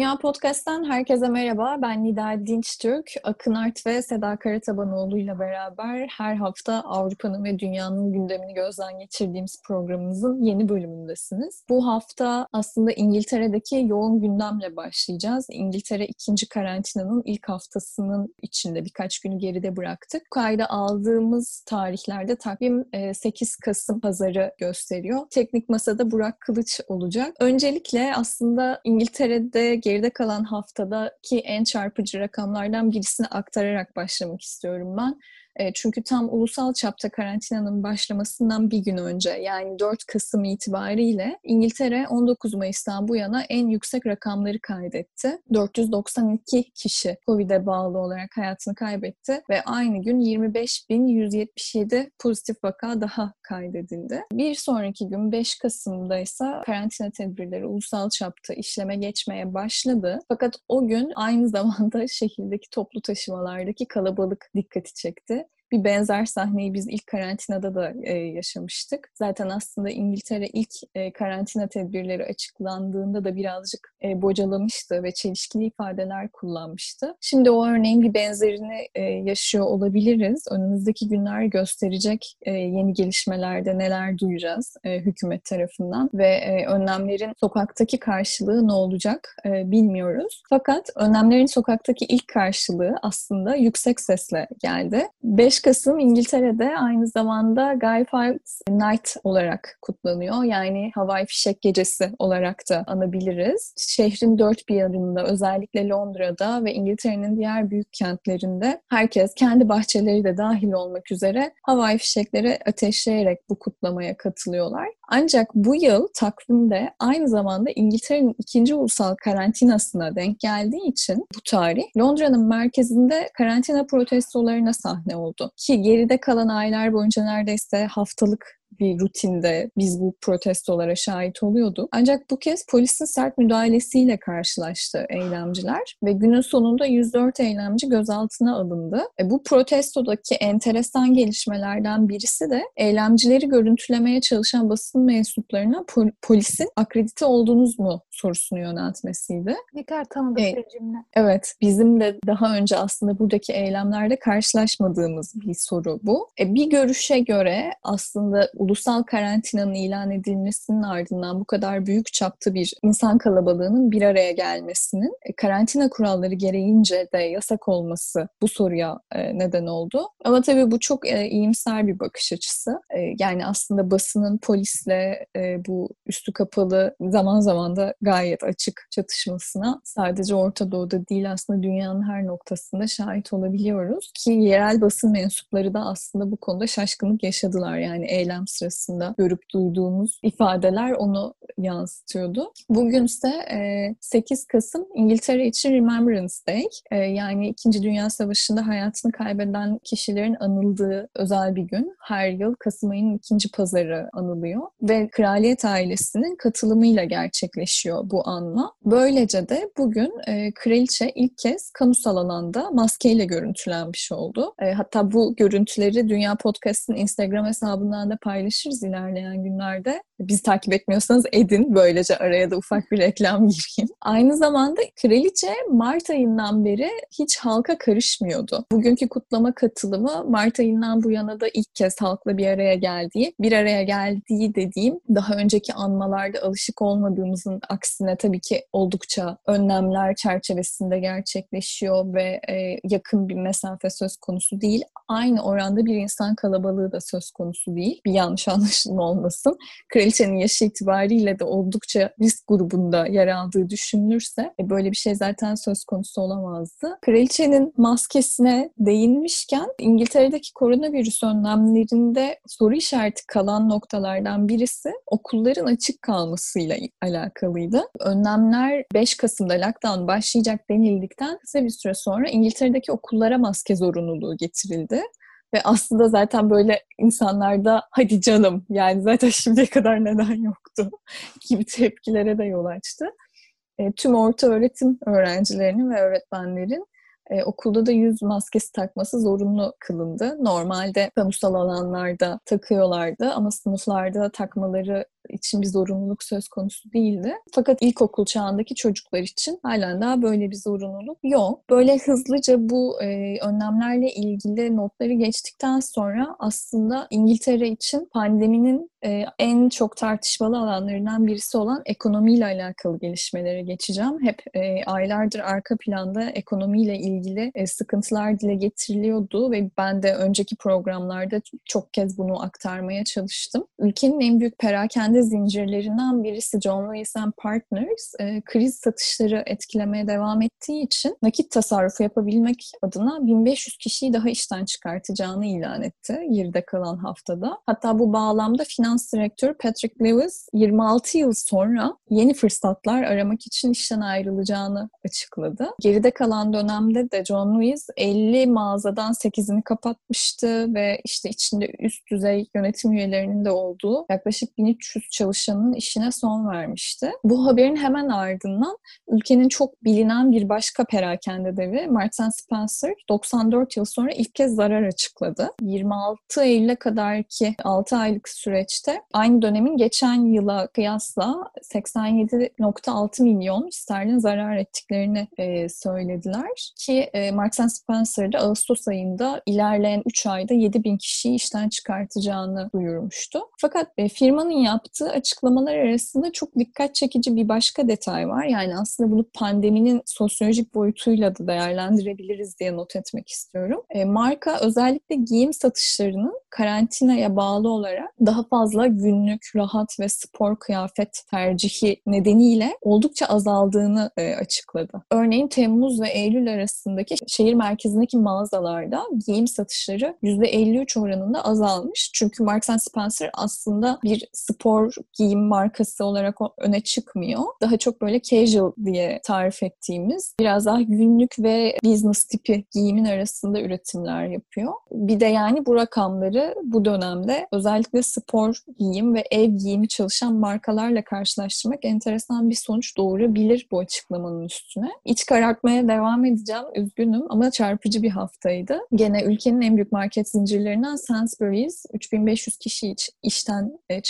Dünya Podcast'ten herkese merhaba. Ben Nida Dinçtürk. Akın Art ve Seda Karatabanoğlu ile beraber her hafta Avrupa'nın ve dünyanın gündemini gözden geçirdiğimiz programımızın yeni bölümündesiniz. Bu hafta aslında İngiltere'deki yoğun gündemle başlayacağız. İngiltere ikinci karantinanın ilk haftasının içinde birkaç günü geride bıraktık. Kayda aldığımız tarihlerde takvim 8 Kasım pazarı gösteriyor. Teknik Masada Burak Kılıç olacak. Öncelikle aslında İngiltere'de geride kalan haftadaki en çarpıcı rakamlardan birisini aktararak başlamak istiyorum ben. E, çünkü tam ulusal çapta karantinanın başlamasından bir gün önce yani 4 Kasım itibariyle İngiltere 19 Mayıs'tan bu yana en yüksek rakamları kaydetti. 492 kişi COVID'e bağlı olarak hayatını kaybetti ve aynı gün 25.177 pozitif vaka daha kaydedildi. Bir sonraki gün 5 Kasım'da ise karantina tedbirleri ulusal çapta işleme geçmeye başladı. Fakat o gün aynı zamanda şehirdeki toplu taşımalardaki kalabalık dikkati çekti. Bir benzer sahneyi biz ilk karantinada da e, yaşamıştık. Zaten aslında İngiltere ilk e, karantina tedbirleri açıklandığında da birazcık e, bocalamıştı ve çelişkili ifadeler kullanmıştı. Şimdi o örneğin bir benzerini e, yaşıyor olabiliriz. Önümüzdeki günler gösterecek e, yeni gelişmelerde neler duyacağız e, hükümet tarafından ve e, önlemlerin sokaktaki karşılığı ne olacak e, bilmiyoruz. Fakat önlemlerin sokaktaki ilk karşılığı aslında yüksek sesle geldi. 5 Kasım İngiltere'de aynı zamanda Guy Fawkes Night olarak kutlanıyor. Yani Havai Fişek Gecesi olarak da anabiliriz. Şehrin dört bir yanında özellikle Londra'da ve İngiltere'nin diğer büyük kentlerinde herkes kendi bahçeleri de dahil olmak üzere havai fişekleri ateşleyerek bu kutlamaya katılıyorlar. Ancak bu yıl takvimde aynı zamanda İngiltere'nin ikinci ulusal karantinasına denk geldiği için bu tarih Londra'nın merkezinde karantina protestolarına sahne oldu. Ki geride kalan aylar boyunca neredeyse haftalık bir rutinde biz bu protestolara şahit oluyorduk. Ancak bu kez polisin sert müdahalesiyle karşılaştı eylemciler ve günün sonunda 104 eylemci gözaltına alındı. E, bu protestodaki enteresan gelişmelerden birisi de eylemcileri görüntülemeye çalışan basın mensuplarına pol- polisin akredite oldunuz mu sorusunu yöneltmesiydi. Ne kadar tanıdık Evet. bir cümle. Evet, bizim de daha önce aslında buradaki eylemlerde karşılaşmadığımız bir soru bu. E, bir görüşe göre aslında ulusal karantinanın ilan edilmesinin ardından bu kadar büyük çapta bir insan kalabalığının bir araya gelmesinin e, karantina kuralları gereğince de yasak olması bu soruya e, neden oldu. Ama tabii bu çok e, iyimser bir bakış açısı. Yani aslında basının polisle bu üstü kapalı zaman zaman da gayet açık çatışmasına sadece Orta Doğu'da değil aslında dünyanın her noktasında şahit olabiliyoruz. Ki yerel basın mensupları da aslında bu konuda şaşkınlık yaşadılar. Yani eylem sırasında görüp duyduğumuz ifadeler onu yansıtıyordu. Bugünse e, 8 Kasım İngiltere için Remembrance Day. Yani 2. Dünya Savaşı'nda hayatını kaybeden kişilerin anıldığı özel bir gün. Her yıl Kasım ayının ikinci pazarı anılıyor. Ve kraliyet ailesinin katılımıyla gerçekleşiyor bu anma. Böylece de bugün kraliçe ilk kez kamusal alanda maskeyle görüntülenmiş oldu. Hatta bu görüntüleri Dünya Podcast'ın Instagram hesabından da paylaşırız ilerleyen günlerde. Bizi takip etmiyorsanız edin. Böylece araya da ufak bir reklam gireyim. Aynı zamanda kraliçe Mart ayından beri hiç halka karışmıyordu. Bugünkü kutlama katılımı Mart ayından bu yana da ilk kez halkla bir araya geldiği, bir araya geldiği dediğim daha önceki anmalarda alışık olmadığımızın aksine tabii ki oldukça önlemler çerçevesinde gerçekleşiyor ve e, yakın bir mesafe söz konusu değil. Aynı oranda bir insan kalabalığı da söz konusu değil. Bir yanlış anlaşılma olmasın. Kraliçenin yaşı itibariyle de oldukça risk grubunda yer aldığı düşünülürse e, böyle bir şey zaten söz konusu olamazdı. Kraliçenin maskesine değinmişken İngiltere'deki koronavirüs önlemlerinde soru işareti kalan noktalardan birisi okulların açık kalmasıyla alakalıydı. Önlemler 5 Kasım'da lockdown başlayacak denildikten kısa bir süre sonra İngiltere'deki okullara maske zorunluluğu getirildi. Ve aslında zaten böyle insanlarda hadi canım yani zaten şimdiye kadar neden yoktu gibi tepkilere de yol açtı. e, tüm orta öğretim öğrencilerinin ve öğretmenlerin e, okulda da yüz maskesi takması zorunlu kılındı. Normalde kamusal alanlarda takıyorlardı ama sınıflarda takmaları için bir zorunluluk söz konusu değildi. Fakat ilkokul çağındaki çocuklar için halen daha böyle bir zorunluluk yok. Böyle hızlıca bu e, önlemlerle ilgili notları geçtikten sonra aslında İngiltere için pandeminin e, en çok tartışmalı alanlarından birisi olan ekonomiyle alakalı gelişmelere geçeceğim. Hep e, aylardır arka planda ekonomiyle ilgili e, sıkıntılar dile getiriliyordu ve ben de önceki programlarda çok kez bunu aktarmaya çalıştım. Ülkenin en büyük perakende zincirlerinden birisi John Lewis and Partners e, kriz satışları etkilemeye devam ettiği için nakit tasarrufu yapabilmek adına 1500 kişiyi daha işten çıkartacağını ilan etti geride kalan haftada. Hatta bu bağlamda finans direktörü Patrick Lewis 26 yıl sonra yeni fırsatlar aramak için işten ayrılacağını açıkladı. Geride kalan dönemde de John Lewis 50 mağazadan 8'ini kapatmıştı ve işte içinde üst düzey yönetim üyelerinin de olduğu yaklaşık 1300 çalışanın işine son vermişti. Bu haberin hemen ardından ülkenin çok bilinen bir başka perakende devi Marks Spencer 94 yıl sonra ilk kez zarar açıkladı. 26 Eylül'e kadar ki 6 aylık süreçte aynı dönemin geçen yıla kıyasla 87.6 milyon sterlin zarar ettiklerini e, söylediler ki e, Marks Spencer'da Ağustos ayında ilerleyen 3 ayda 7 bin kişiyi işten çıkartacağını duyurmuştu. Fakat e, firmanın yaptığı açıklamalar arasında çok dikkat çekici bir başka detay var. Yani aslında bunu pandeminin sosyolojik boyutuyla da değerlendirebiliriz diye not etmek istiyorum. E, marka özellikle giyim satışlarının karantinaya bağlı olarak daha fazla günlük, rahat ve spor kıyafet tercihi nedeniyle oldukça azaldığını e, açıkladı. Örneğin Temmuz ve Eylül arasındaki şehir merkezindeki mağazalarda giyim satışları %53 oranında azalmış. Çünkü Marks Spencer aslında bir spor giyim markası olarak öne çıkmıyor. Daha çok böyle casual diye tarif ettiğimiz biraz daha günlük ve business tipi giyimin arasında üretimler yapıyor. Bir de yani bu rakamları bu dönemde özellikle spor giyim ve ev giyimi çalışan markalarla karşılaştırmak enteresan bir sonuç doğurabilir bu açıklamanın üstüne. İç karartmaya devam edeceğim. Üzgünüm ama çarpıcı bir haftaydı. Gene ülkenin en büyük market zincirlerinden Sainsbury's 3500 kişi işten e,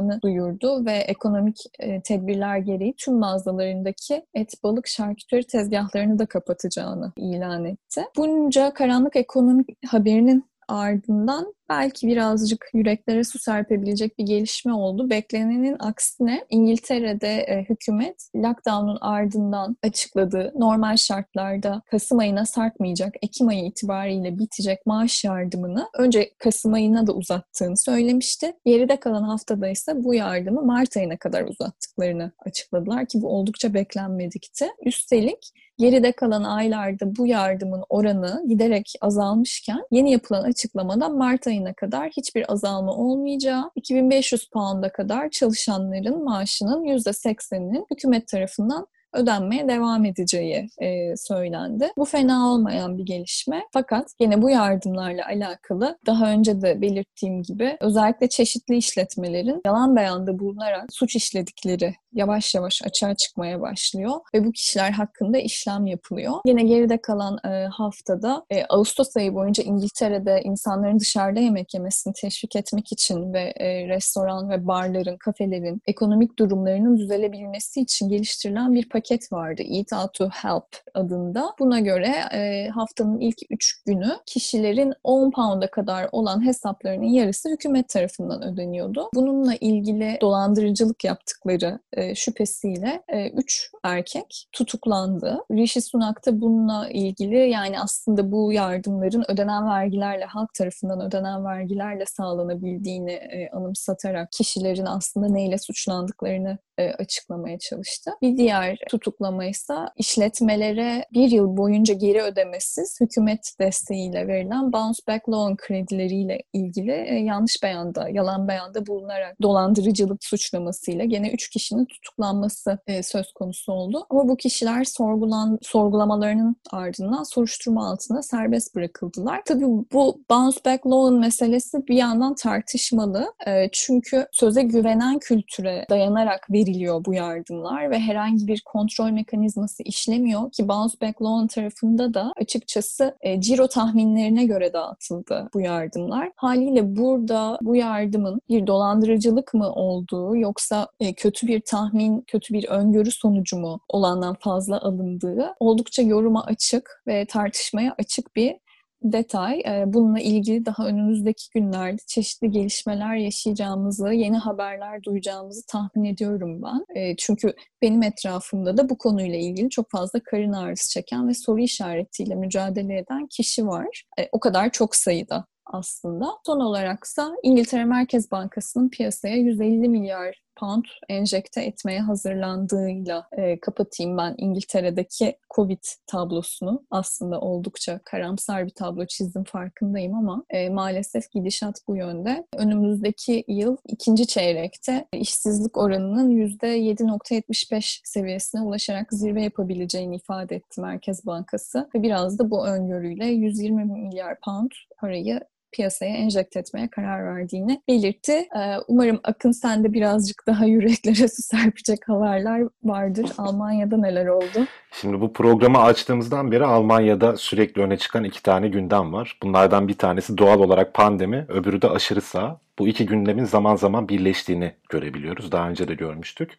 çıkartacağını duyurdu ve ekonomik e, tedbirler gereği tüm mağazalarındaki et, balık, şarküteri tezgahlarını da kapatacağını ilan etti. Bunca karanlık ekonomik haberinin ardından belki birazcık yüreklere su serpebilecek bir gelişme oldu. Beklenenin aksine İngiltere'de e, hükümet lockdown'un ardından açıkladığı normal şartlarda Kasım ayına sarkmayacak, Ekim ayı itibariyle bitecek maaş yardımını önce Kasım ayına da uzattığını söylemişti. Geride kalan haftada ise bu yardımı Mart ayına kadar uzattıklarını açıkladılar ki bu oldukça beklenmedikti. Üstelik geride kalan aylarda bu yardımın oranı giderek azalmışken yeni yapılan açıklamada Mart ayına kadar hiçbir azalma olmayacağı, 2500 pound'a kadar çalışanların maaşının %80'inin hükümet tarafından ödenmeye devam edeceği e, söylendi. Bu fena olmayan bir gelişme. Fakat yine bu yardımlarla alakalı daha önce de belirttiğim gibi özellikle çeşitli işletmelerin yalan beyanda bulunarak suç işledikleri yavaş yavaş açığa çıkmaya başlıyor ve bu kişiler hakkında işlem yapılıyor. Yine geride kalan e, haftada e, Ağustos ayı boyunca İngiltere'de insanların dışarıda yemek yemesini teşvik etmek için ve e, restoran ve barların, kafelerin ekonomik durumlarının düzelebilmesi için geliştirilen bir paket vardı. Eat Out to Help adında. Buna göre e, haftanın ilk 3 günü kişilerin 10 pound'a kadar olan hesaplarının yarısı hükümet tarafından ödeniyordu. Bununla ilgili dolandırıcılık yaptıkları e, şüphesiyle 3 e, erkek tutuklandı. Rishi Sunak da bununla ilgili yani aslında bu yardımların ödenen vergilerle, halk tarafından ödenen vergilerle sağlanabildiğini e, anımsatarak kişilerin aslında neyle suçlandıklarını e, açıklamaya çalıştı. Bir diğer tutuklama ise işletmelere bir yıl boyunca geri ödemesiz hükümet desteğiyle verilen bounce back loan kredileriyle ilgili e, yanlış beyanda, yalan beyanda bulunarak dolandırıcılık suçlamasıyla gene üç kişinin tutuklanması e, söz konusu oldu. Ama bu kişiler sorgulan, sorgulamalarının ardından soruşturma altında serbest bırakıldılar. Tabii bu bounce back loan meselesi bir yandan tartışmalı. Çünkü söze güvenen kültüre dayanarak veri veriliyor bu yardımlar ve herhangi bir kontrol mekanizması işlemiyor ki Bounce Back Loan tarafında da açıkçası e, ciro tahminlerine göre dağıtıldı bu yardımlar. Haliyle burada bu yardımın bir dolandırıcılık mı olduğu yoksa e, kötü bir tahmin, kötü bir öngörü sonucu mu olandan fazla alındığı oldukça yoruma açık ve tartışmaya açık bir detay. Bununla ilgili daha önümüzdeki günlerde çeşitli gelişmeler yaşayacağımızı, yeni haberler duyacağımızı tahmin ediyorum ben. Çünkü benim etrafımda da bu konuyla ilgili çok fazla karın ağrısı çeken ve soru işaretiyle mücadele eden kişi var. O kadar çok sayıda aslında. Son olaraksa İngiltere Merkez Bankası'nın piyasaya 150 milyar pound enjekte etmeye hazırlandığıyla e, kapatayım ben İngiltere'deki Covid tablosunu. Aslında oldukça karamsar bir tablo çizdim farkındayım ama e, maalesef gidişat bu yönde. Önümüzdeki yıl ikinci çeyrekte işsizlik oranının %7.75 seviyesine ulaşarak zirve yapabileceğini ifade etti Merkez Bankası ve biraz da bu öngörüyle 120 milyar pound parayı piyasaya enjekte etmeye karar verdiğini belirtti. Ee, umarım Akın sende birazcık daha yüreklere su serpecek haberler vardır. Almanya'da neler oldu? Şimdi bu programı açtığımızdan beri Almanya'da sürekli öne çıkan iki tane gündem var. Bunlardan bir tanesi doğal olarak pandemi, öbürü de aşırı sağ. Bu iki gündemin zaman zaman birleştiğini görebiliyoruz. Daha önce de görmüştük.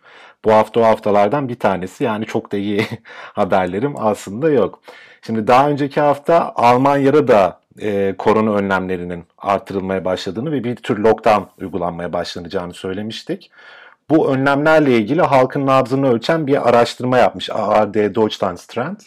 Bu hafta o haftalardan bir tanesi yani çok da iyi haberlerim aslında yok. Şimdi daha önceki hafta Almanya'da da e, korona önlemlerinin artırılmaya başladığını ve bir tür lockdown uygulanmaya başlanacağını söylemiştik. Bu önlemlerle ilgili halkın nabzını ölçen bir araştırma yapmış ARD Deutschlandstrend.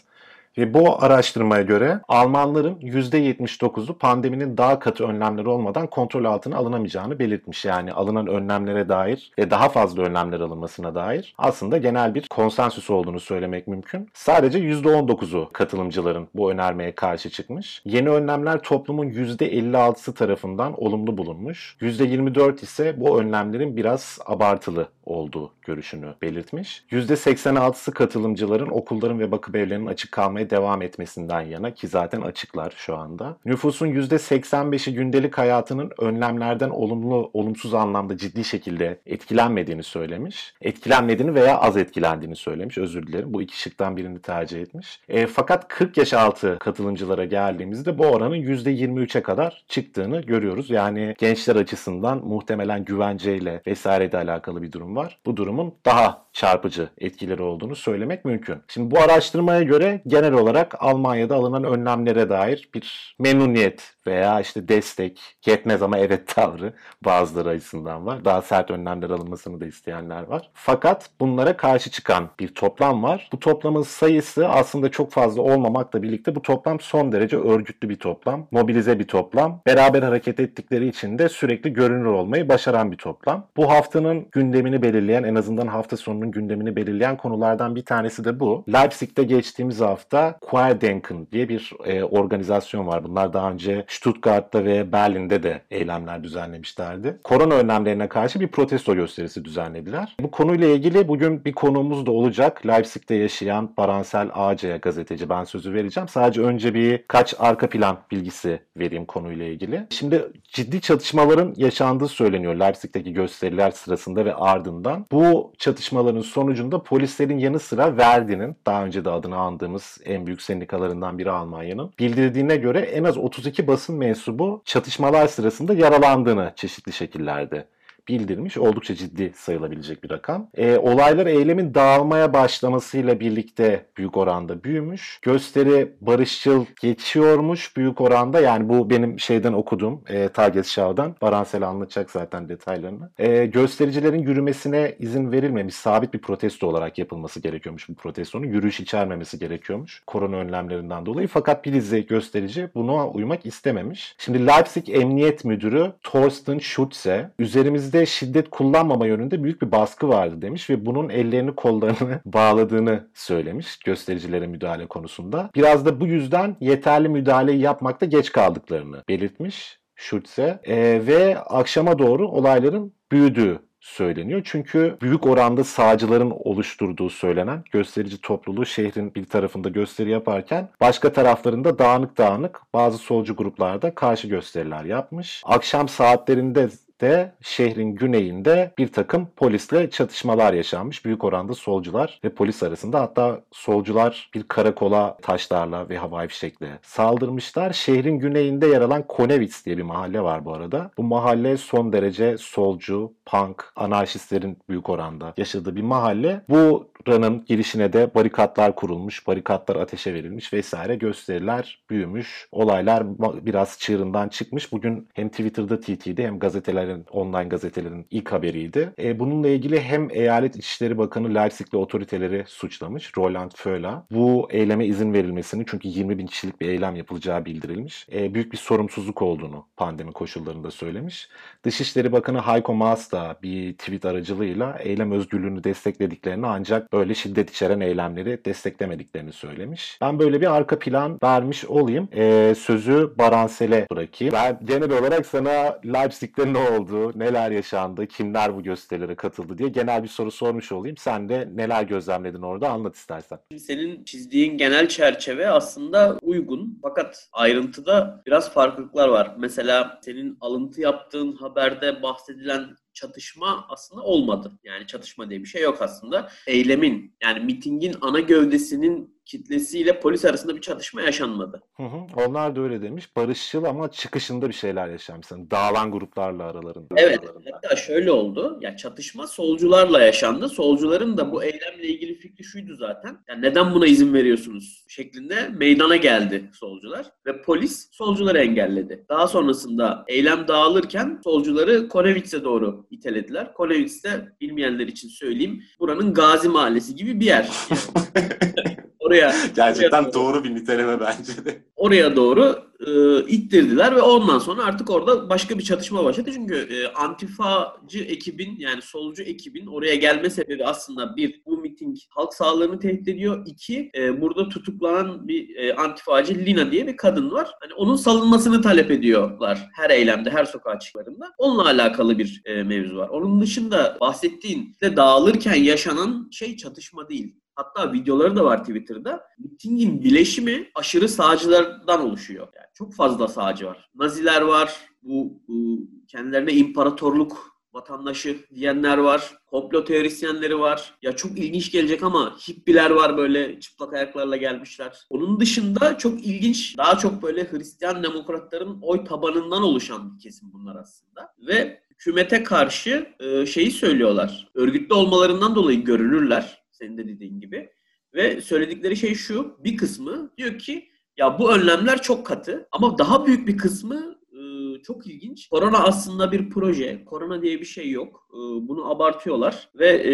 Ve bu araştırmaya göre Almanların %79'u pandeminin daha katı önlemleri olmadan kontrol altına alınamayacağını belirtmiş. Yani alınan önlemlere dair ve daha fazla önlemler alınmasına dair aslında genel bir konsensüs olduğunu söylemek mümkün. Sadece %19'u katılımcıların bu önermeye karşı çıkmış. Yeni önlemler toplumun %56'sı tarafından olumlu bulunmuş. %24 ise bu önlemlerin biraz abartılı olduğu görüşünü belirtmiş. %86'sı katılımcıların okulların ve bakım evlerinin açık kalmaya devam etmesinden yana ki zaten açıklar şu anda. Nüfusun %85'i gündelik hayatının önlemlerden olumlu, olumsuz anlamda ciddi şekilde etkilenmediğini söylemiş. Etkilenmediğini veya az etkilendiğini söylemiş. Özür dilerim. Bu iki şıktan birini tercih etmiş. E, fakat 40 yaş altı katılımcılara geldiğimizde bu oranın %23'e kadar çıktığını görüyoruz. Yani gençler açısından muhtemelen güvenceyle vesaireyle alakalı bir durum var. Bu durumun daha çarpıcı etkileri olduğunu söylemek mümkün. Şimdi bu araştırmaya göre genel olarak Almanya'da alınan önlemlere dair bir memnuniyet veya işte destek, yetmez ama evet tavrı bazıları açısından var. Daha sert önlemler alınmasını da isteyenler var. Fakat bunlara karşı çıkan bir toplam var. Bu toplamın sayısı aslında çok fazla olmamakla birlikte bu toplam son derece örgütlü bir toplam, mobilize bir toplam. Beraber hareket ettikleri için de sürekli görünür olmayı başaran bir toplam. Bu haftanın gündemini belirleyen, en azından hafta sonunun gündemini belirleyen konulardan bir tanesi de bu. Leipzig'te geçtiğimiz hafta Querdenken diye bir e, organizasyon var. Bunlar daha önce Stuttgart'ta ve Berlin'de de eylemler düzenlemişlerdi. Korona önlemlerine karşı bir protesto gösterisi düzenlediler. Bu konuyla ilgili bugün bir konuğumuz da olacak. Leipzig'te yaşayan Baransel Ağca'ya gazeteci ben sözü vereceğim. Sadece önce bir kaç arka plan bilgisi vereyim konuyla ilgili. Şimdi ciddi çatışmaların yaşandığı söyleniyor Leipzig'teki gösteriler sırasında ve ardından. Bu çatışmaların sonucunda polislerin yanı sıra Verdi'nin daha önce de adını andığımız en büyük sendikalarından biri Almanya'nın bildirdiğine göre en az 32 basın mensubu çatışmalar sırasında yaralandığını çeşitli şekillerde bildirmiş. Oldukça ciddi sayılabilecek bir rakam. E, olaylar eylemin dağılmaya başlamasıyla birlikte büyük oranda büyümüş. Gösteri barışçıl geçiyormuş büyük oranda. Yani bu benim şeyden okudum. E, Target Show'dan. Baransel anlatacak zaten detaylarını. E, göstericilerin yürümesine izin verilmemiş. Sabit bir protesto olarak yapılması gerekiyormuş bu protestonun. Yürüyüş içermemesi gerekiyormuş. Korona önlemlerinden dolayı. Fakat dizi gösterici buna uymak istememiş. Şimdi Leipzig Emniyet Müdürü Thorsten Schutze üzerimizde bizde şiddet kullanmama yönünde büyük bir baskı vardı demiş ve bunun ellerini kollarını bağladığını söylemiş göstericilere müdahale konusunda. Biraz da bu yüzden yeterli müdahaleyi yapmakta geç kaldıklarını belirtmiş Schulze e, ve akşama doğru olayların büyüdüğü söyleniyor. Çünkü büyük oranda sağcıların oluşturduğu söylenen gösterici topluluğu şehrin bir tarafında gösteri yaparken başka taraflarında dağınık dağınık bazı solcu gruplarda karşı gösteriler yapmış. Akşam saatlerinde de şehrin güneyinde bir takım polisle çatışmalar yaşanmış. Büyük oranda solcular ve polis arasında hatta solcular bir karakola taşlarla ve havai fişekle saldırmışlar. Şehrin güneyinde yer alan Konevitz diye bir mahalle var bu arada. Bu mahalle son derece solcu, punk, anarşistlerin büyük oranda yaşadığı bir mahalle. Bu ranın girişine de barikatlar kurulmuş, barikatlar ateşe verilmiş vesaire gösteriler büyümüş. Olaylar biraz çığırından çıkmış. Bugün hem Twitter'da TT'de hem gazetelerin, online gazetelerin ilk haberiydi. E, bununla ilgili hem Eyalet İçişleri Bakanı Leipzig'li otoriteleri suçlamış. Roland Föhla. Bu eyleme izin verilmesini çünkü 20 bin kişilik bir eylem yapılacağı bildirilmiş. E, büyük bir sorumsuzluk olduğunu pandemi koşullarında söylemiş. Dışişleri Bakanı Heiko Maas da bir tweet aracılığıyla eylem özgürlüğünü desteklediklerini ancak böyle şiddet içeren eylemleri desteklemediklerini söylemiş. Ben böyle bir arka plan vermiş olayım. E, sözü Baransel'e bırakayım. Ben genel olarak sana Leipzig'te ne oldu, neler yaşandı, kimler bu gösterilere katıldı diye genel bir soru sormuş olayım. Sen de neler gözlemledin orada anlat istersen. Senin çizdiğin genel çerçeve aslında uygun fakat ayrıntıda biraz farklılıklar var. Mesela senin alıntı yaptığın haberde bahsedilen çatışma aslında olmadı. Yani çatışma diye bir şey yok aslında. Eylemin yani mitingin ana gövdesinin kitlesiyle polis arasında bir çatışma yaşanmadı. Hı hı, onlar da öyle demiş. Barışçıl ama çıkışında bir şeyler yaşanmış. Yani dağılan gruplarla aralarında. Evet. Hatta şöyle oldu. Ya çatışma solcularla yaşandı. Solcuların da bu eylemle ilgili fikri şuydu zaten. Yani neden buna izin veriyorsunuz şeklinde meydana geldi solcular ve polis solcuları engelledi. Daha sonrasında eylem dağılırken solcuları Konevitz'e doğru itelediler. Konevitz de bilmeyenler için söyleyeyim buranın Gazi Mahallesi gibi bir yer. oraya gerçekten oraya doğru bir niteleme bence de. Oraya doğru e, ittirdiler ve ondan sonra artık orada başka bir çatışma başladı. Çünkü e, antifacı ekibin yani solcu ekibin oraya gelme sebebi aslında bir bu miting halk sağlığını tehdit ediyor. İki e, burada tutuklanan bir e, antifacı Lina diye bir kadın var. Hani onun salınmasını talep ediyorlar her eylemde, her sokağa çıklarında. Onunla alakalı bir e, mevzu var. Onun dışında bahsettiğin de dağılırken yaşanan şey çatışma değil. Hatta videoları da var Twitter'da. Mitingin bileşimi aşırı sağcılardan oluşuyor. Yani çok fazla sağcı var. Naziler var, bu, bu kendilerine imparatorluk vatandaşı diyenler var. Komplo teorisyenleri var. Ya çok ilginç gelecek ama hippiler var böyle çıplak ayaklarla gelmişler. Onun dışında çok ilginç, daha çok böyle Hristiyan demokratların oy tabanından oluşan bir kesim bunlar aslında. Ve hükümete karşı e, şeyi söylüyorlar. Örgütlü olmalarından dolayı görünürler senin de dediğin gibi. Ve söyledikleri şey şu, bir kısmı diyor ki ya bu önlemler çok katı ama daha büyük bir kısmı e, çok ilginç. Korona aslında bir proje. Korona diye bir şey yok. Bunu abartıyorlar ve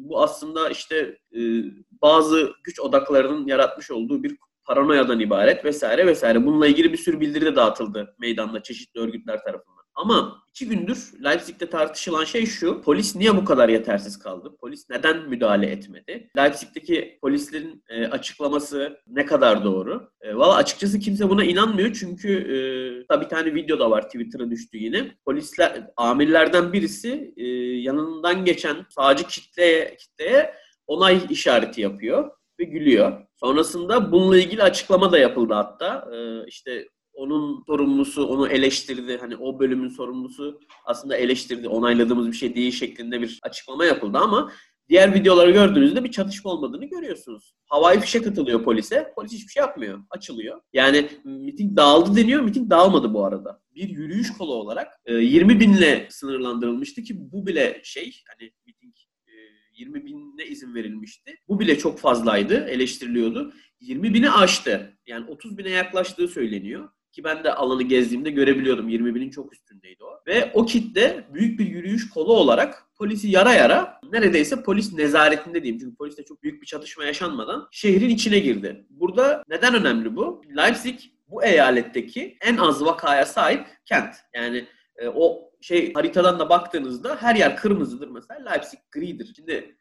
bu aslında işte bazı güç odaklarının yaratmış olduğu bir paranoyadan ibaret vesaire vesaire. Bununla ilgili bir sürü bildiri de dağıtıldı meydanda çeşitli örgütler tarafından. Ama iki gündür Leipzig'te tartışılan şey şu. Polis niye bu kadar yetersiz kaldı? Polis neden müdahale etmedi? Leipzig'teki polislerin e, açıklaması ne kadar doğru? E, Valla açıkçası kimse buna inanmıyor. Çünkü e, bir tane video da var Twitter'a düştü yine. Polisler, amirlerden birisi e, yanından geçen sağcı kitleye, kitleye onay işareti yapıyor ve gülüyor. Sonrasında bununla ilgili açıklama da yapıldı hatta. E, işte onun sorumlusu onu eleştirdi. Hani o bölümün sorumlusu aslında eleştirdi. Onayladığımız bir şey değil şeklinde bir açıklama yapıldı ama diğer videoları gördüğünüzde bir çatışma olmadığını görüyorsunuz. Havai fişek atılıyor polise. Polis hiçbir şey yapmıyor. Açılıyor. Yani miting dağıldı deniyor. Miting dağılmadı bu arada. Bir yürüyüş kolu olarak 20 e, binle sınırlandırılmıştı ki bu bile şey hani miting 20 e, binine izin verilmişti. Bu bile çok fazlaydı, eleştiriliyordu. 20 bini aştı. Yani 30 bine yaklaştığı söyleniyor. Ki ben de alanı gezdiğimde görebiliyordum. 20 binin çok üstündeydi o. Ve o kitle büyük bir yürüyüş kolu olarak polisi yara yara neredeyse polis nezaretinde diyeyim. Çünkü poliste çok büyük bir çatışma yaşanmadan şehrin içine girdi. Burada neden önemli bu? Leipzig bu eyaletteki en az vakaya sahip kent. Yani e, o şey haritadan da baktığınızda her yer kırmızıdır mesela. Leipzig gridir. Şimdi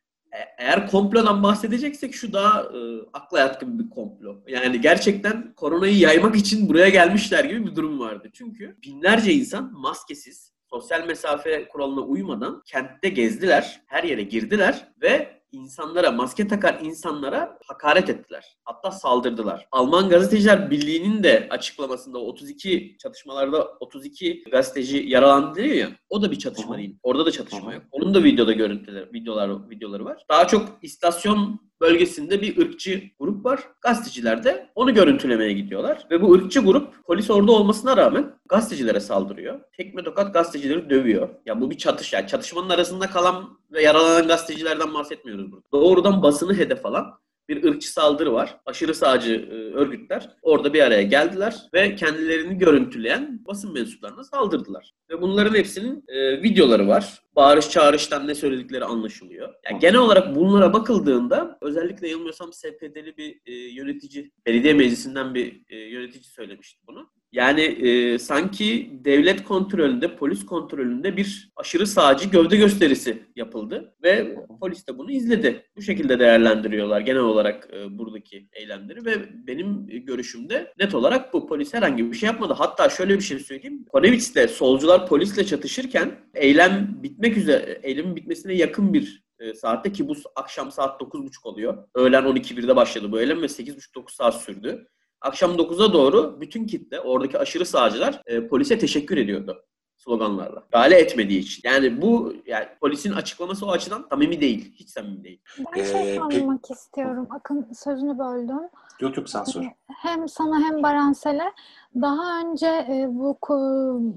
eğer komplodan bahsedeceksek şu daha e, akla yatkın bir komplo. Yani gerçekten koronayı yaymak için buraya gelmişler gibi bir durum vardı. Çünkü binlerce insan maskesiz, sosyal mesafe kuralına uymadan kentte gezdiler, her yere girdiler ve insanlara, maske takan insanlara hakaret ettiler. Hatta saldırdılar. Alman Gazeteciler Birliği'nin de açıklamasında 32 çatışmalarda 32 gazeteci yaralandı diyor ya. O da bir çatışma değil. Orada da çatışma yok. Onun da videoda görüntüler, videolar videoları var. Daha çok istasyon bölgesinde bir ırkçı grup var. Gazeteciler de onu görüntülemeye gidiyorlar. Ve bu ırkçı grup polis orada olmasına rağmen gazetecilere saldırıyor. Tekme tokat gazetecileri dövüyor. Ya bu bir çatış. Yani çatışmanın arasında kalan ve yaralanan gazetecilerden bahsetmiyoruz burada. Doğrudan basını hedef alan bir ırkçı saldırı var. Aşırı sağcı e, örgütler orada bir araya geldiler ve kendilerini görüntüleyen basın mensuplarına saldırdılar. Ve bunların hepsinin e, videoları var. Bağırış çağrıştan ne söyledikleri anlaşılıyor. Yani genel olarak bunlara bakıldığında özellikle yanılmıyorsam SPD'li bir e, yönetici, belediye meclisinden bir e, yönetici söylemişti bunu. Yani e, sanki devlet kontrolünde, polis kontrolünde bir aşırı sağcı gövde gösterisi yapıldı ve polis de bunu izledi. Bu şekilde değerlendiriyorlar genel olarak e, buradaki eylemleri ve benim görüşümde net olarak bu polis herhangi bir şey yapmadı. Hatta şöyle bir şey söyleyeyim. Konevitz'te solcular polisle çatışırken eylem bitmek üzere, eylemin bitmesine yakın bir e, saatte ki bu akşam saat 9.30 oluyor. Öğlen 12.1'de başladı bu eylem ve 8.30-9 saat sürdü. Akşam 9'a doğru bütün kitle, oradaki aşırı sağcılar e, polise teşekkür ediyordu sloganlarla. Gale etmediği için. Yani bu yani polisin açıklaması o açıdan samimi değil. Hiç samimi değil. Ben şey Ee, sormak istiyorum. Akın sözünü böldüm. Yok yok sen sor. Hem sana hem Baransel'e daha önce e, bu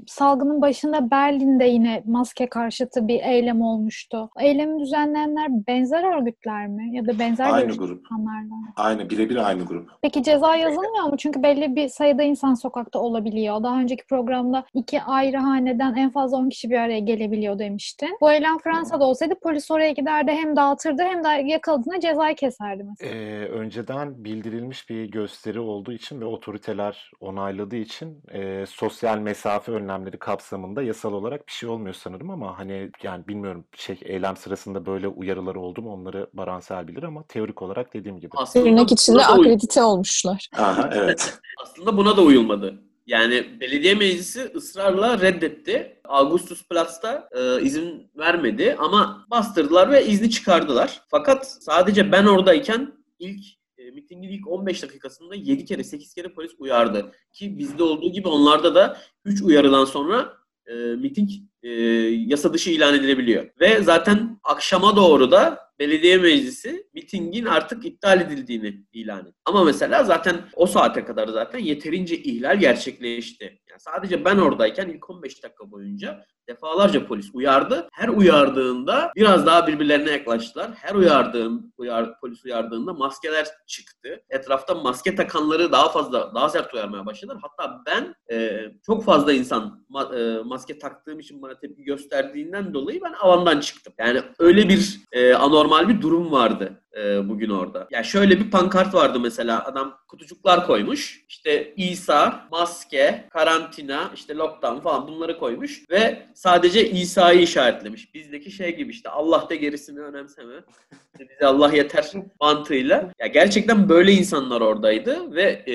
salgının başında Berlin'de yine maske karşıtı bir eylem olmuştu. Eylemi düzenleyenler benzer örgütler mi? Ya da benzer Aynı grup. Aynı birebir aynı grup. Peki ceza yazılmıyor mu? Çünkü belli bir sayıda insan sokakta olabiliyor. Daha önceki programda iki ayrı haneden en fazla 10 kişi bir araya gelebiliyor demiştin. Bu eylem Fransa'da olsaydı polis oraya giderdi hem dağıtırdı hem de yakaladığında cezayı keserdi mesela. Ee, önceden bildirilmiş bir gösteri olduğu için ve otoriteler onayladığı için e, sosyal mesafe önlemleri kapsamında yasal olarak bir şey olmuyor sanırım ama hani yani bilmiyorum şey eylem sırasında böyle uyarılar oldu mu onları Baransel bilir ama teorik olarak dediğim gibi. Aslında Tırnak içinde akredite olmuşlar. Aha evet. Aslında buna da uyulmadı. Yani belediye meclisi ısrarla reddetti. Augustusplatz'ta e, izin vermedi ama bastırdılar ve izni çıkardılar. Fakat sadece ben oradayken ilk mitingin ilk 15 dakikasında 7 kere 8 kere polis uyardı. Ki bizde olduğu gibi onlarda da 3 uyarıdan sonra e, miting e, yasa dışı ilan edilebiliyor. Ve zaten akşama doğru da belediye meclisi mitingin artık iptal edildiğini ilan etti. Ama mesela zaten o saate kadar zaten yeterince ihlal gerçekleşti. Yani sadece ben oradayken ilk 15 dakika boyunca defalarca polis uyardı. Her uyardığında biraz daha birbirlerine yaklaştılar. Her uyardığın, uyar, polis uyardığında maskeler çıktı. Etrafta maske takanları daha fazla, daha sert uyarmaya başladılar. Hatta ben e, çok fazla insan ma- e, maske taktığım için bana tepki gösterdiğinden dolayı ben alandan çıktım. Yani öyle bir e, anormal bir durum vardı e, bugün orada. Ya şöyle bir pankart vardı mesela adam kutucuklar koymuş. İşte İsa, maske, karantina, işte lockdown falan bunları koymuş ve sadece İsa'yı işaretlemiş. Bizdeki şey gibi işte Allah da gerisini önemseme. İşte bize Allah yeter mantığıyla. Ya gerçekten böyle insanlar oradaydı ve e,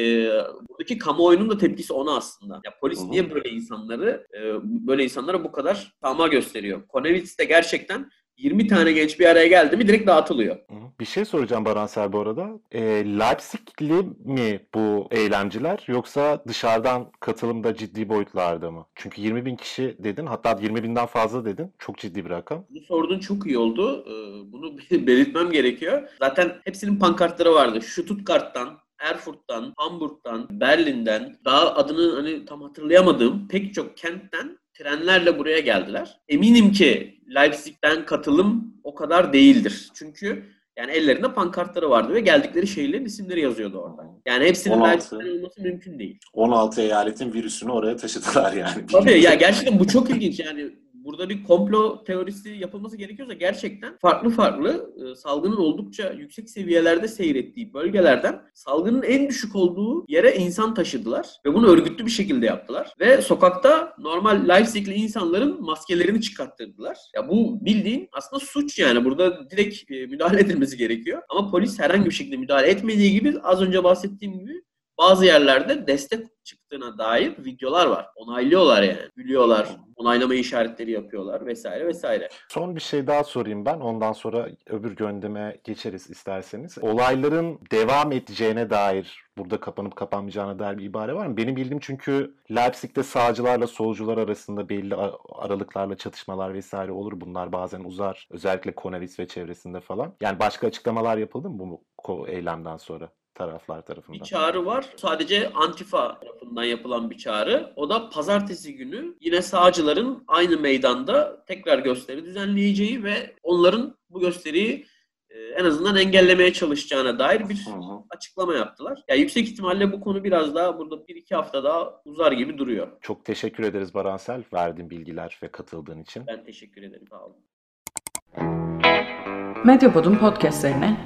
buradaki kamuoyunun da tepkisi ona aslında. Ya polis niye böyle insanları e, böyle insanlara bu kadar tama gösteriyor? Konevitz de gerçekten 20 tane genç bir araya geldi mi direkt dağıtılıyor. Bir şey soracağım Baransel bu arada. E, Leipzig'li mi bu eylemciler yoksa dışarıdan katılımda ciddi boyutlarda mı? Çünkü 20 bin kişi dedin hatta 20 binden fazla dedin. Çok ciddi bir rakam. Bunu sorduğun çok iyi oldu. Ee, Bunu belirtmem gerekiyor. Zaten hepsinin pankartları vardı. Stuttgart'tan, Erfurt'tan, Hamburg'dan, Berlin'den, daha adını hani tam hatırlayamadığım pek çok kentten trenlerle buraya geldiler. Eminim ki Leipzig'ten katılım o kadar değildir. Çünkü yani ellerinde pankartları vardı ve geldikleri şehirlerin isimleri yazıyordu orada. Yani hepsinin 16. Leipzig'ten olması mümkün değil. 16 eyaletin virüsünü oraya taşıdılar yani. Tabii ya gerçekten bu çok ilginç yani burada bir komplo teorisi yapılması gerekiyorsa gerçekten farklı farklı e, salgının oldukça yüksek seviyelerde seyrettiği bölgelerden salgının en düşük olduğu yere insan taşıdılar ve bunu örgütlü bir şekilde yaptılar ve sokakta normal Leipzig'li insanların maskelerini çıkarttırdılar. Ya bu bildiğin aslında suç yani burada direkt e, müdahale edilmesi gerekiyor ama polis herhangi bir şekilde müdahale etmediği gibi az önce bahsettiğim gibi bazı yerlerde destek çıktığına dair videolar var. Onaylıyorlar yani. Gülüyorlar, onaylama işaretleri yapıyorlar vesaire vesaire. Son bir şey daha sorayım ben. Ondan sonra öbür gündeme geçeriz isterseniz. Olayların devam edeceğine dair burada kapanıp kapanmayacağına dair bir ibare var mı? Benim bildiğim çünkü Leipzig'te sağcılarla solcular arasında belli aralıklarla çatışmalar vesaire olur. Bunlar bazen uzar. Özellikle Konavitz ve çevresinde falan. Yani başka açıklamalar yapıldı mı bu eylemden sonra? Taraflar tarafından. Bir çağrı var. Sadece Antifa tarafından yapılan bir çağrı. O da pazartesi günü yine sağcıların aynı meydanda tekrar gösteri düzenleyeceği ve onların bu gösteriyi e, en azından engellemeye çalışacağına dair bir açıklama yaptılar. Yani yüksek ihtimalle bu konu biraz daha burada bir iki hafta daha uzar gibi duruyor. Çok teşekkür ederiz Baransel verdiğin bilgiler ve katıldığın için. Ben teşekkür ederim. Sağ olun. Medyapod'un podcastlerine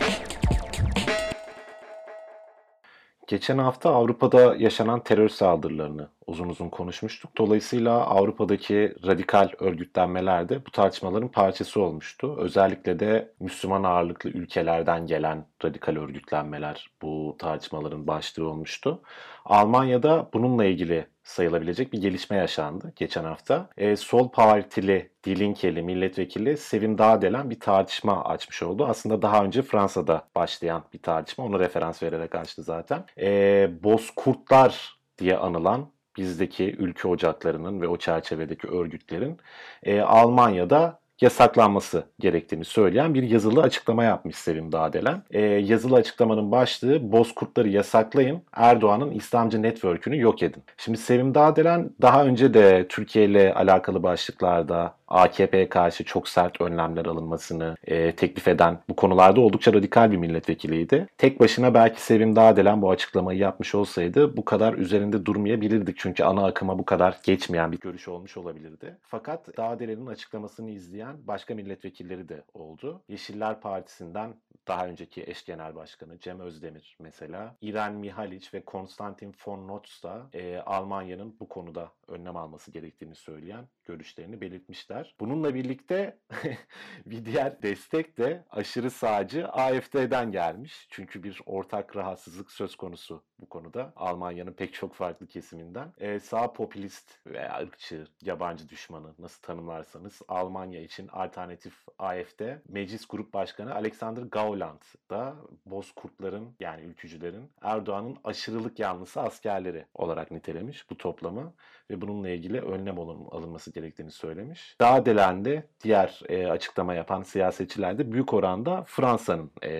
Geçen hafta Avrupa'da yaşanan terör saldırılarını uzun uzun konuşmuştuk. Dolayısıyla Avrupa'daki radikal örgütlenmeler de bu tartışmaların parçası olmuştu. Özellikle de Müslüman ağırlıklı ülkelerden gelen radikal örgütlenmeler bu tartışmaların başlığı olmuştu. Almanya'da bununla ilgili sayılabilecek bir gelişme yaşandı geçen hafta. E, Sol Partili Dilinkeli milletvekili Sevim Dağdelen bir tartışma açmış oldu. Aslında daha önce Fransa'da başlayan bir tartışma. Onu referans vererek açtı zaten. E, Bozkurtlar diye anılan bizdeki ülke ocaklarının ve o çerçevedeki örgütlerin e, Almanya'da yasaklanması gerektiğini söyleyen bir yazılı açıklama yapmış Sevim Dağdelen. E, yazılı açıklamanın başlığı Bozkurtları yasaklayın, Erdoğan'ın İslamcı network'ünü yok edin. Şimdi Sevim Dağdelen daha önce de Türkiye ile alakalı başlıklarda AKP'ye karşı çok sert önlemler alınmasını e, teklif eden bu konularda oldukça radikal bir milletvekiliydi. Tek başına belki Sevim Dağdelen bu açıklamayı yapmış olsaydı bu kadar üzerinde durmayabilirdik. Çünkü ana akıma bu kadar geçmeyen bir görüş olmuş olabilirdi. Fakat Dağdelen'in açıklamasını izleyen başka milletvekilleri de oldu. Yeşiller Partisi'nden daha önceki eş genel başkanı Cem Özdemir mesela, İren Mihalic ve Konstantin von Notz da e, Almanya'nın bu konuda önlem alması gerektiğini söyleyen görüşlerini belirtmişler. Bununla birlikte bir diğer destek de aşırı sağcı AFD'den gelmiş. Çünkü bir ortak rahatsızlık söz konusu bu konuda. Almanya'nın pek çok farklı kesiminden. E, sağ popülist veya ırkçı, yabancı düşmanı nasıl tanımlarsanız Almanya için alternatif AFD Meclis Grup Başkanı Alexander Gauland da Bozkurtların yani ülkücülerin Erdoğan'ın aşırılık yanlısı askerleri olarak nitelemiş bu toplamı ve bununla ilgili önlem alınması gerektiğini söylemiş. Daha delende diğer e, açıklama yapan siyasetçiler de büyük oranda Fransa'nın e,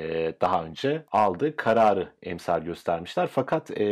daha önce aldığı kararı emsal göstermişler. Fakat e,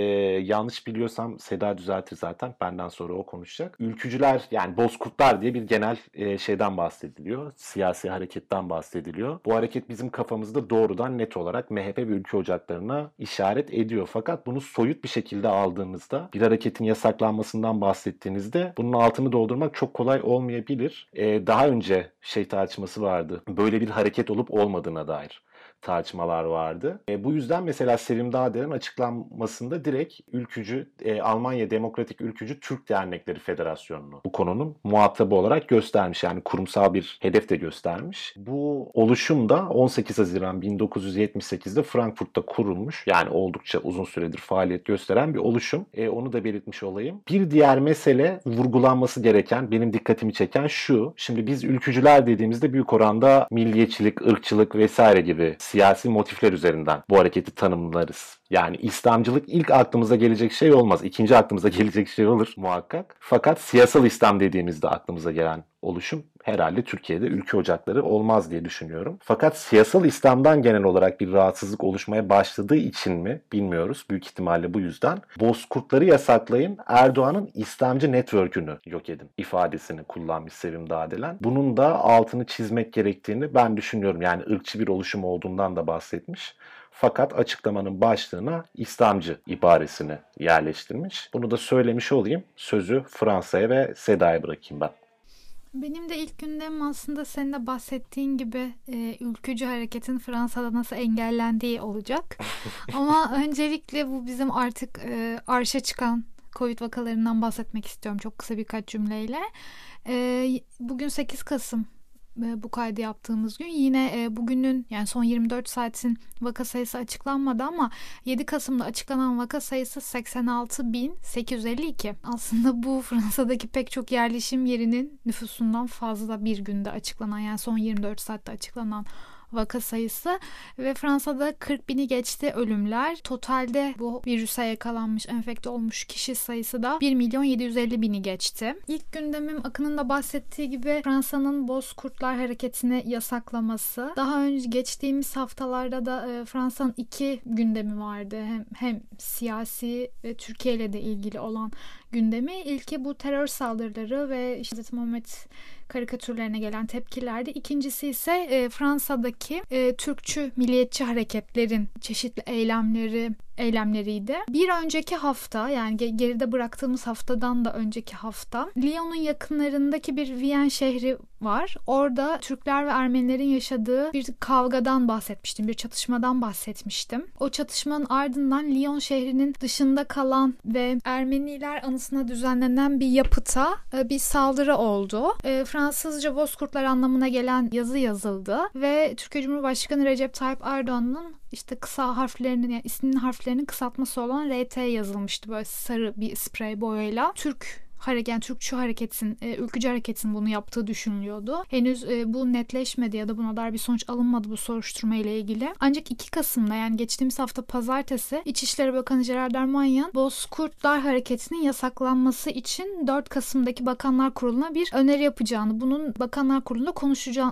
yanlış biliyorsam Seda düzeltir zaten. Benden sonra o konuşacak. Ülkücüler yani Bozkurtlar diye bir genel e, şeyden bahsediliyor. Siyasi hareketten bahsediliyor. Bu hareket bizim kafamızda doğrudan net olarak MHP ve ülke ocaklarına işaret ediyor. Fakat bunu soyut bir şekilde aldığınızda bir hareketin yasaklanmasından bahsettiğinizde bunun altını doldurmak çok kolay olmayabilir. Ee, daha önce şey tartışması vardı. Böyle bir hareket olup olmadığına dair tartışmalar vardı. E, bu yüzden mesela Sevim Dağder'in açıklanmasında direkt ülkücü, e, Almanya Demokratik Ülkücü Türk Dernekleri Federasyonu'nu bu konunun muhatabı olarak göstermiş. Yani kurumsal bir hedef de göstermiş. Bu oluşum da 18 Haziran 1978'de Frankfurt'ta kurulmuş. Yani oldukça uzun süredir faaliyet gösteren bir oluşum. E, onu da belirtmiş olayım. Bir diğer mesele vurgulanması gereken, benim dikkatimi çeken şu. Şimdi biz ülkücüler dediğimizde büyük oranda milliyetçilik, ırkçılık vesaire gibi siyasi motifler üzerinden bu hareketi tanımlarız. Yani İslamcılık ilk aklımıza gelecek şey olmaz. İkinci aklımıza gelecek şey olur muhakkak. Fakat siyasal İslam dediğimizde aklımıza gelen oluşum herhalde Türkiye'de ülke ocakları olmaz diye düşünüyorum. Fakat siyasal İslam'dan genel olarak bir rahatsızlık oluşmaya başladığı için mi bilmiyoruz. Büyük ihtimalle bu yüzden. Bozkurtları yasaklayın, Erdoğan'ın İslamcı network'ünü yok edin ifadesini kullanmış Sevim Dağdelen. Bunun da altını çizmek gerektiğini ben düşünüyorum. Yani ırkçı bir oluşum olduğundan da bahsetmiş. Fakat açıklamanın başlığına İslamcı ibaresini yerleştirmiş. Bunu da söylemiş olayım. Sözü Fransa'ya ve Seda'ya bırakayım ben. Benim de ilk gündemim aslında senin de bahsettiğin gibi e, ülkücü hareketin Fransa'da nasıl engellendiği olacak. Ama öncelikle bu bizim artık e, arşa çıkan Covid vakalarından bahsetmek istiyorum çok kısa birkaç cümleyle. E, bugün 8 Kasım bu kaydı yaptığımız gün yine e, bugünün yani son 24 saatin vaka sayısı açıklanmadı ama 7 Kasım'da açıklanan vaka sayısı 86.852. Aslında bu Fransa'daki pek çok yerleşim yerinin nüfusundan fazla bir günde açıklanan yani son 24 saatte açıklanan vaka sayısı ve Fransa'da 40 bini geçti ölümler. Totalde bu virüse yakalanmış, enfekte olmuş kişi sayısı da 1 milyon 750 bini geçti. İlk gündemim Akın'ın da bahsettiği gibi Fransa'nın Bozkurtlar hareketini yasaklaması. Daha önce geçtiğimiz haftalarda da e, Fransa'nın iki gündemi vardı. Hem, hem siyasi ve Türkiye ile de ilgili olan gündemi. İlki bu terör saldırıları ve işte Muhammed karikatürlerine gelen tepkilerdi. İkincisi ise e, Fransa'daki e, Türkçü milliyetçi hareketlerin çeşitli eylemleri eylemleriydi. Bir önceki hafta yani geride bıraktığımız haftadan da önceki hafta Lyon'un yakınlarındaki bir Viyen şehri var. Orada Türkler ve Ermenilerin yaşadığı bir kavgadan bahsetmiştim, bir çatışmadan bahsetmiştim. O çatışmanın ardından Lyon şehrinin dışında kalan ve Ermeniler anısına düzenlenen bir yapıta e, bir saldırı oldu. E, Fransızca Bozkurtlar anlamına gelen yazı yazıldı ve Türkiye Cumhurbaşkanı Recep Tayyip Erdoğan'ın işte kısa harflerinin yani isminin harflerinin kısaltması olan RT yazılmıştı böyle sarı bir sprey boyayla. Türk hareket, yani Türkçü hareketin, e, ülkücü hareketin bunu yaptığı düşünülüyordu. Henüz e, bu netleşmedi ya da buna dair bir sonuç alınmadı bu soruşturma ile ilgili. Ancak 2 Kasım'da yani geçtiğimiz hafta pazartesi İçişleri Bakanı Gerard Darmanyan Bozkurtlar hareketinin yasaklanması için 4 Kasım'daki Bakanlar Kurulu'na bir öneri yapacağını, bunun Bakanlar Kurulu'nda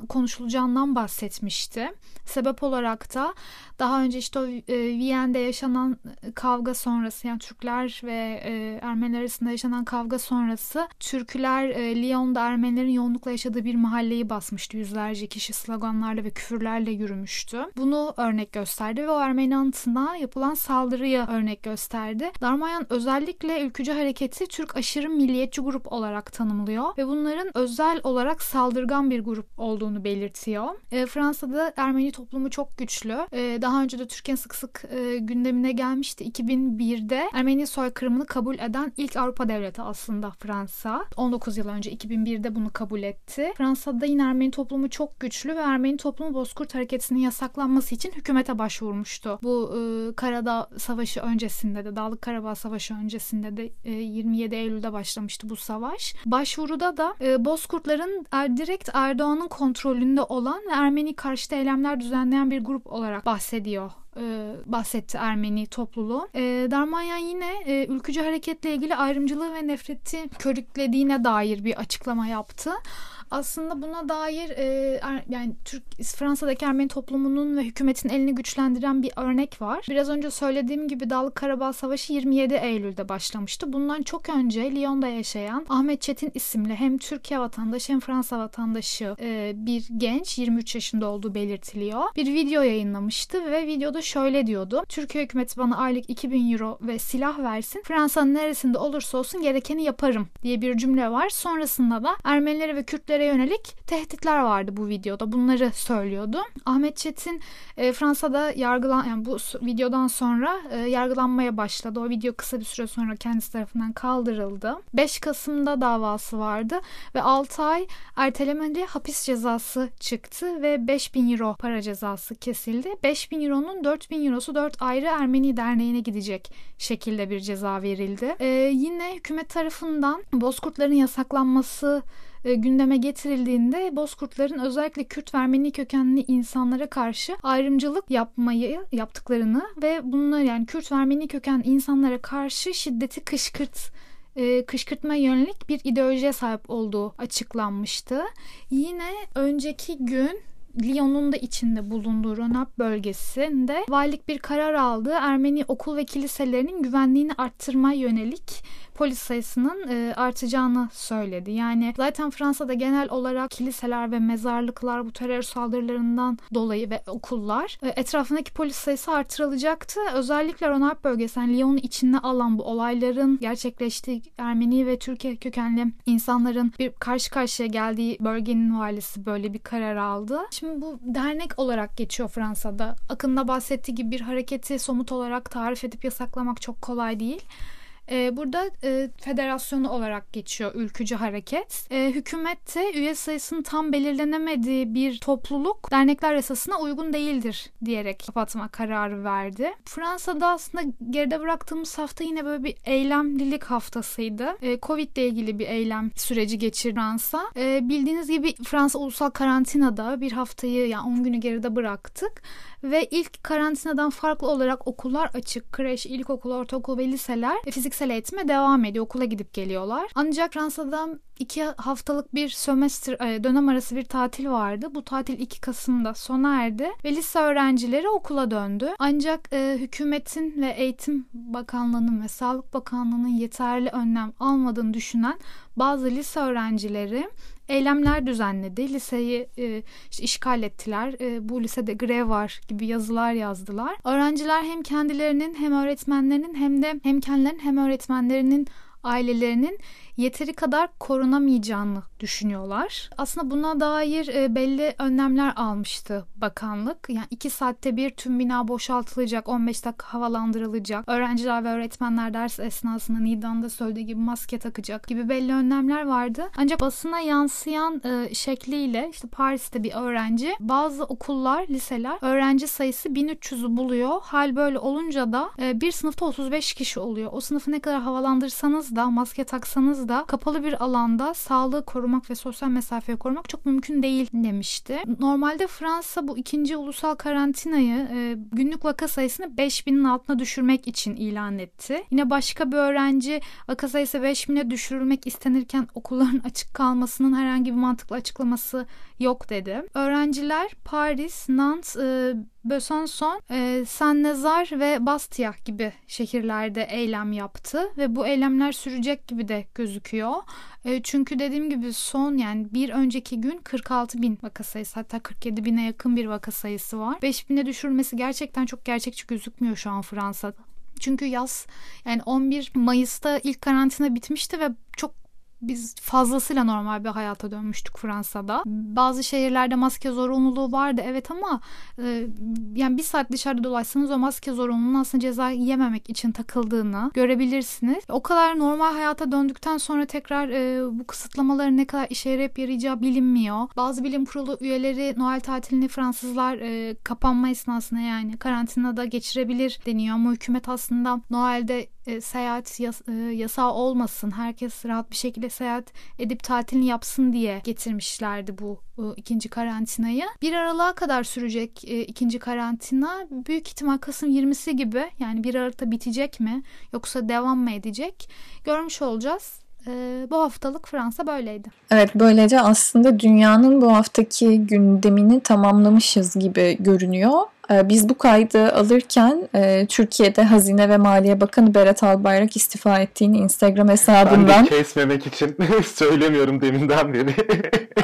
konuşulacağından bahsetmişti. Sebep olarak da daha önce işte o e, Viyen'de yaşanan kavga sonrası yani Türkler ve e, Ermeniler arasında yaşanan kavga sonrası Türkler e, Lyon'da Ermenilerin yoğunlukla yaşadığı bir mahalleyi basmıştı. Yüzlerce kişi sloganlarla ve küfürlerle yürümüştü. Bunu örnek gösterdi ve o Ermeni anıtına yapılan saldırıyı örnek gösterdi. Darmayan özellikle ülkücü hareketi Türk aşırı milliyetçi grup olarak tanımlıyor ve bunların özel olarak saldırgan bir grup olduğunu belirtiyor. E, Fransa'da Ermeni toplumu çok güçlü. E, daha önce de Türkiye'nin sık sık e, gündemine gelmişti. 2001'de Ermeni soykırımını kabul eden ilk Avrupa devleti aslında Fransa. 19 yıl önce 2001'de bunu kabul etti. Fransa'da yine Ermeni toplumu çok güçlü ve Ermeni toplumu Bozkurt hareketinin yasaklanması için hükümete başvurmuştu. Bu e, Karadağ Savaşı öncesinde de Dağlık Karabağ Savaşı öncesinde de e, 27 Eylül'de başlamıştı bu savaş. Başvuruda da e, Bozkurtların er, direkt Erdoğan'ın kontrolünde olan ve Ermeni karşıtı eylemler düzenleyen bir grup olarak bahsediyor bahsediyor e, bahsetti Ermeni topluluğu. E, Darmanyan yine e, ülkücü hareketle ilgili ayrımcılığı ve nefreti körüklediğine dair bir açıklama yaptı. Aslında buna dair e, er, yani Türk Fransa'daki Ermeni toplumunun ve hükümetin elini güçlendiren bir örnek var. Biraz önce söylediğim gibi Dağlık Karabağ Savaşı 27 Eylül'de başlamıştı. Bundan çok önce Lyon'da yaşayan Ahmet Çetin isimli hem Türkiye vatandaşı hem Fransa vatandaşı e, bir genç 23 yaşında olduğu belirtiliyor. Bir video yayınlamıştı ve videoda şöyle diyordu. Türkiye hükümeti bana aylık 2000 euro ve silah versin. Fransa'nın neresinde olursa olsun gerekeni yaparım diye bir cümle var. Sonrasında da Ermenilere ve Kürtlere Türklere yönelik tehditler vardı bu videoda. Bunları söylüyordu. Ahmet Çetin e, Fransa'da yargılan yani bu videodan sonra e, yargılanmaya başladı. O video kısa bir süre sonra kendisi tarafından kaldırıldı. 5 Kasım'da davası vardı ve 6 ay ertelemeli hapis cezası çıktı ve 5000 euro para cezası kesildi. 5000 euronun 4000 eurosu 4 ayrı Ermeni derneğine gidecek şekilde bir ceza verildi. Ee, yine hükümet tarafından Bozkurtların yasaklanması e, gündeme getirildiğinde Bozkurtların özellikle Kürt Ermeni kökenli insanlara karşı ayrımcılık yapmayı yaptıklarını ve bunlar yani Kürt Ermeni kökenli insanlara karşı şiddeti kışkırt e, kışkırtma yönelik bir ideolojiye sahip olduğu açıklanmıştı. Yine önceki gün Lyon'un da içinde bulunduğu Ronap bölgesinde valilik bir karar aldı. Ermeni okul ve kiliselerinin güvenliğini arttırma yönelik polis sayısının e, artacağını söyledi. Yani zaten Fransa'da genel olarak kiliseler ve mezarlıklar bu terör saldırılarından dolayı ve okullar e, etrafındaki polis sayısı artırılacaktı. Özellikle Ronalp bölgesi yani Lyon'un içinde alan bu olayların gerçekleştiği Ermeni ve Türkiye kökenli insanların bir karşı karşıya geldiği bölgenin valisi böyle bir karar aldı. Şimdi bu dernek olarak geçiyor Fransa'da. Akında bahsettiği gibi bir hareketi somut olarak tarif edip yasaklamak çok kolay değil. E, burada e, federasyonu olarak geçiyor ülkücü hareket. E, hükümet de üye sayısının tam belirlenemediği bir topluluk dernekler yasasına uygun değildir diyerek kapatma kararı verdi. Fransa'da aslında geride bıraktığımız hafta yine böyle bir eylemlilik haftasıydı. E, Covid ile ilgili bir eylem süreci geçirdi Fransa. E, bildiğiniz gibi Fransa ulusal karantinada bir haftayı yani 10 günü geride bıraktık ve ilk karantinadan farklı olarak okullar açık. Kreş, ilkokul, ortaokul ve liseler fiziksel eğitime devam ediyor. Okula gidip geliyorlar. Ancak Fransa'dan iki haftalık bir sömestr e, dönem arası bir tatil vardı. Bu tatil 2 Kasım'da sona erdi ve lise öğrencileri okula döndü. Ancak e, hükümetin ve Eğitim Bakanlığı'nın ve Sağlık Bakanlığı'nın yeterli önlem almadığını düşünen bazı lise öğrencileri eylemler düzenledi. Liseyi e, işte işgal ettiler. E, bu lisede grev var gibi yazılar yazdılar. Öğrenciler hem kendilerinin hem öğretmenlerinin hem de hem kendilerinin hem öğretmenlerinin ailelerinin yeteri kadar korunamayacağını düşünüyorlar. Aslında buna dair e, belli önlemler almıştı bakanlık. Yani iki saatte bir tüm bina boşaltılacak, 15 dakika havalandırılacak. Öğrenciler ve öğretmenler ders esnasında Nida'nın da söylediği gibi maske takacak gibi belli önlemler vardı. Ancak basına yansıyan e, şekliyle işte Paris'te bir öğrenci bazı okullar, liseler öğrenci sayısı 1300'ü buluyor. Hal böyle olunca da e, bir sınıfta 35 kişi oluyor. O sınıfı ne kadar havalandırsanız da maske taksanız da kapalı bir alanda sağlığı korumak ve sosyal mesafeyi korumak çok mümkün değil demişti. Normalde Fransa bu ikinci ulusal karantinayı e, günlük vaka sayısını 5000'in altına düşürmek için ilan etti. Yine başka bir öğrenci vaka sayısı 5000'e düşürülmek istenirken okulların açık kalmasının herhangi bir mantıklı açıklaması yok dedi. Öğrenciler Paris, Nantes, e, Besançon, e, Saint-Nazaire ve Bastia gibi şehirlerde eylem yaptı ve bu eylemler sürecek gibi de gözüküyor. E, çünkü dediğim gibi son yani bir önceki gün 46 bin vaka sayısı hatta 47 bine yakın bir vaka sayısı var. 5 bine düşürmesi gerçekten çok gerçekçi gözükmüyor şu an Fransa'da. Çünkü yaz yani 11 Mayıs'ta ilk karantina bitmişti ve çok biz fazlasıyla normal bir hayata dönmüştük Fransa'da. Bazı şehirlerde maske zorunluluğu vardı evet ama e, yani bir saat dışarıda dolaşsanız o maske zorunluluğunun aslında ceza yememek için takıldığını görebilirsiniz. O kadar normal hayata döndükten sonra tekrar e, bu kısıtlamaların ne kadar işe yarayıp yarayacağı bilinmiyor. Bazı bilim kurulu üyeleri Noel tatilini Fransızlar e, kapanma esnasında yani karantinada geçirebilir deniyor ama hükümet aslında Noel'de e, seyahat yas, e, yasağı olmasın, herkes rahat bir şekilde seyahat edip tatilini yapsın diye getirmişlerdi bu e, ikinci karantinayı. Bir Aralık'a kadar sürecek ikinci karantina. Büyük ihtimal Kasım 20'si gibi yani bir Aralık'ta bitecek mi yoksa devam mı edecek görmüş olacağız. E, bu haftalık Fransa böyleydi. Evet böylece aslında dünyanın bu haftaki gündemini tamamlamışız gibi görünüyor. Ee, biz bu kaydı alırken e, Türkiye'de Hazine ve Maliye Bakanı Berat Albayrak istifa ettiğini Instagram hesabından Ben de kesmemek için söylemiyorum deminden beri.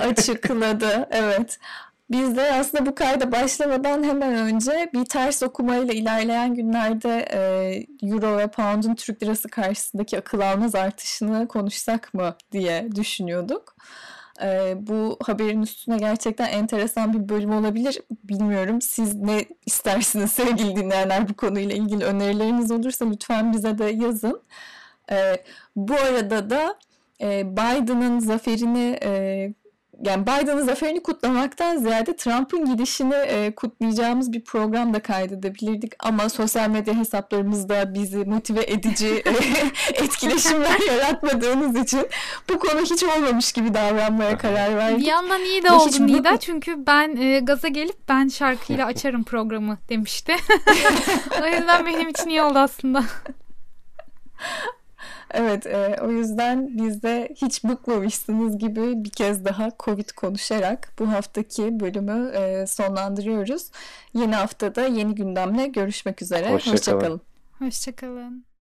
açıkladı. Evet. Biz de aslında bu kayda başlamadan hemen önce bir ters okumayla ilerleyen günlerde e, Euro ve Pound'un Türk Lirası karşısındaki akıl almaz artışını konuşsak mı diye düşünüyorduk. E, bu haberin üstüne gerçekten enteresan bir bölüm olabilir. Bilmiyorum siz ne istersiniz sevgili dinleyenler bu konuyla ilgili önerileriniz olursa lütfen bize de yazın. E, bu arada da e, Biden'ın zaferini e, yani Biden'ın zaferini kutlamaktan ziyade Trump'ın gidişini e, kutlayacağımız bir program da kaydedebilirdik. Ama sosyal medya hesaplarımızda bizi motive edici e, etkileşimler yaratmadığınız için bu konu hiç olmamış gibi davranmaya karar verdik. Bir yandan iyi de Ve oldu Nida bu- çünkü ben e, gaza gelip ben şarkıyla açarım programı demişti. o yüzden benim için iyi oldu aslında. Evet, e, o yüzden biz de hiç bıkmamışsınız gibi bir kez daha Covid konuşarak bu haftaki bölümü e, sonlandırıyoruz. Yeni haftada yeni gündemle görüşmek üzere. Hoşça kalın. Hoşça kalın. Hoşçakalın.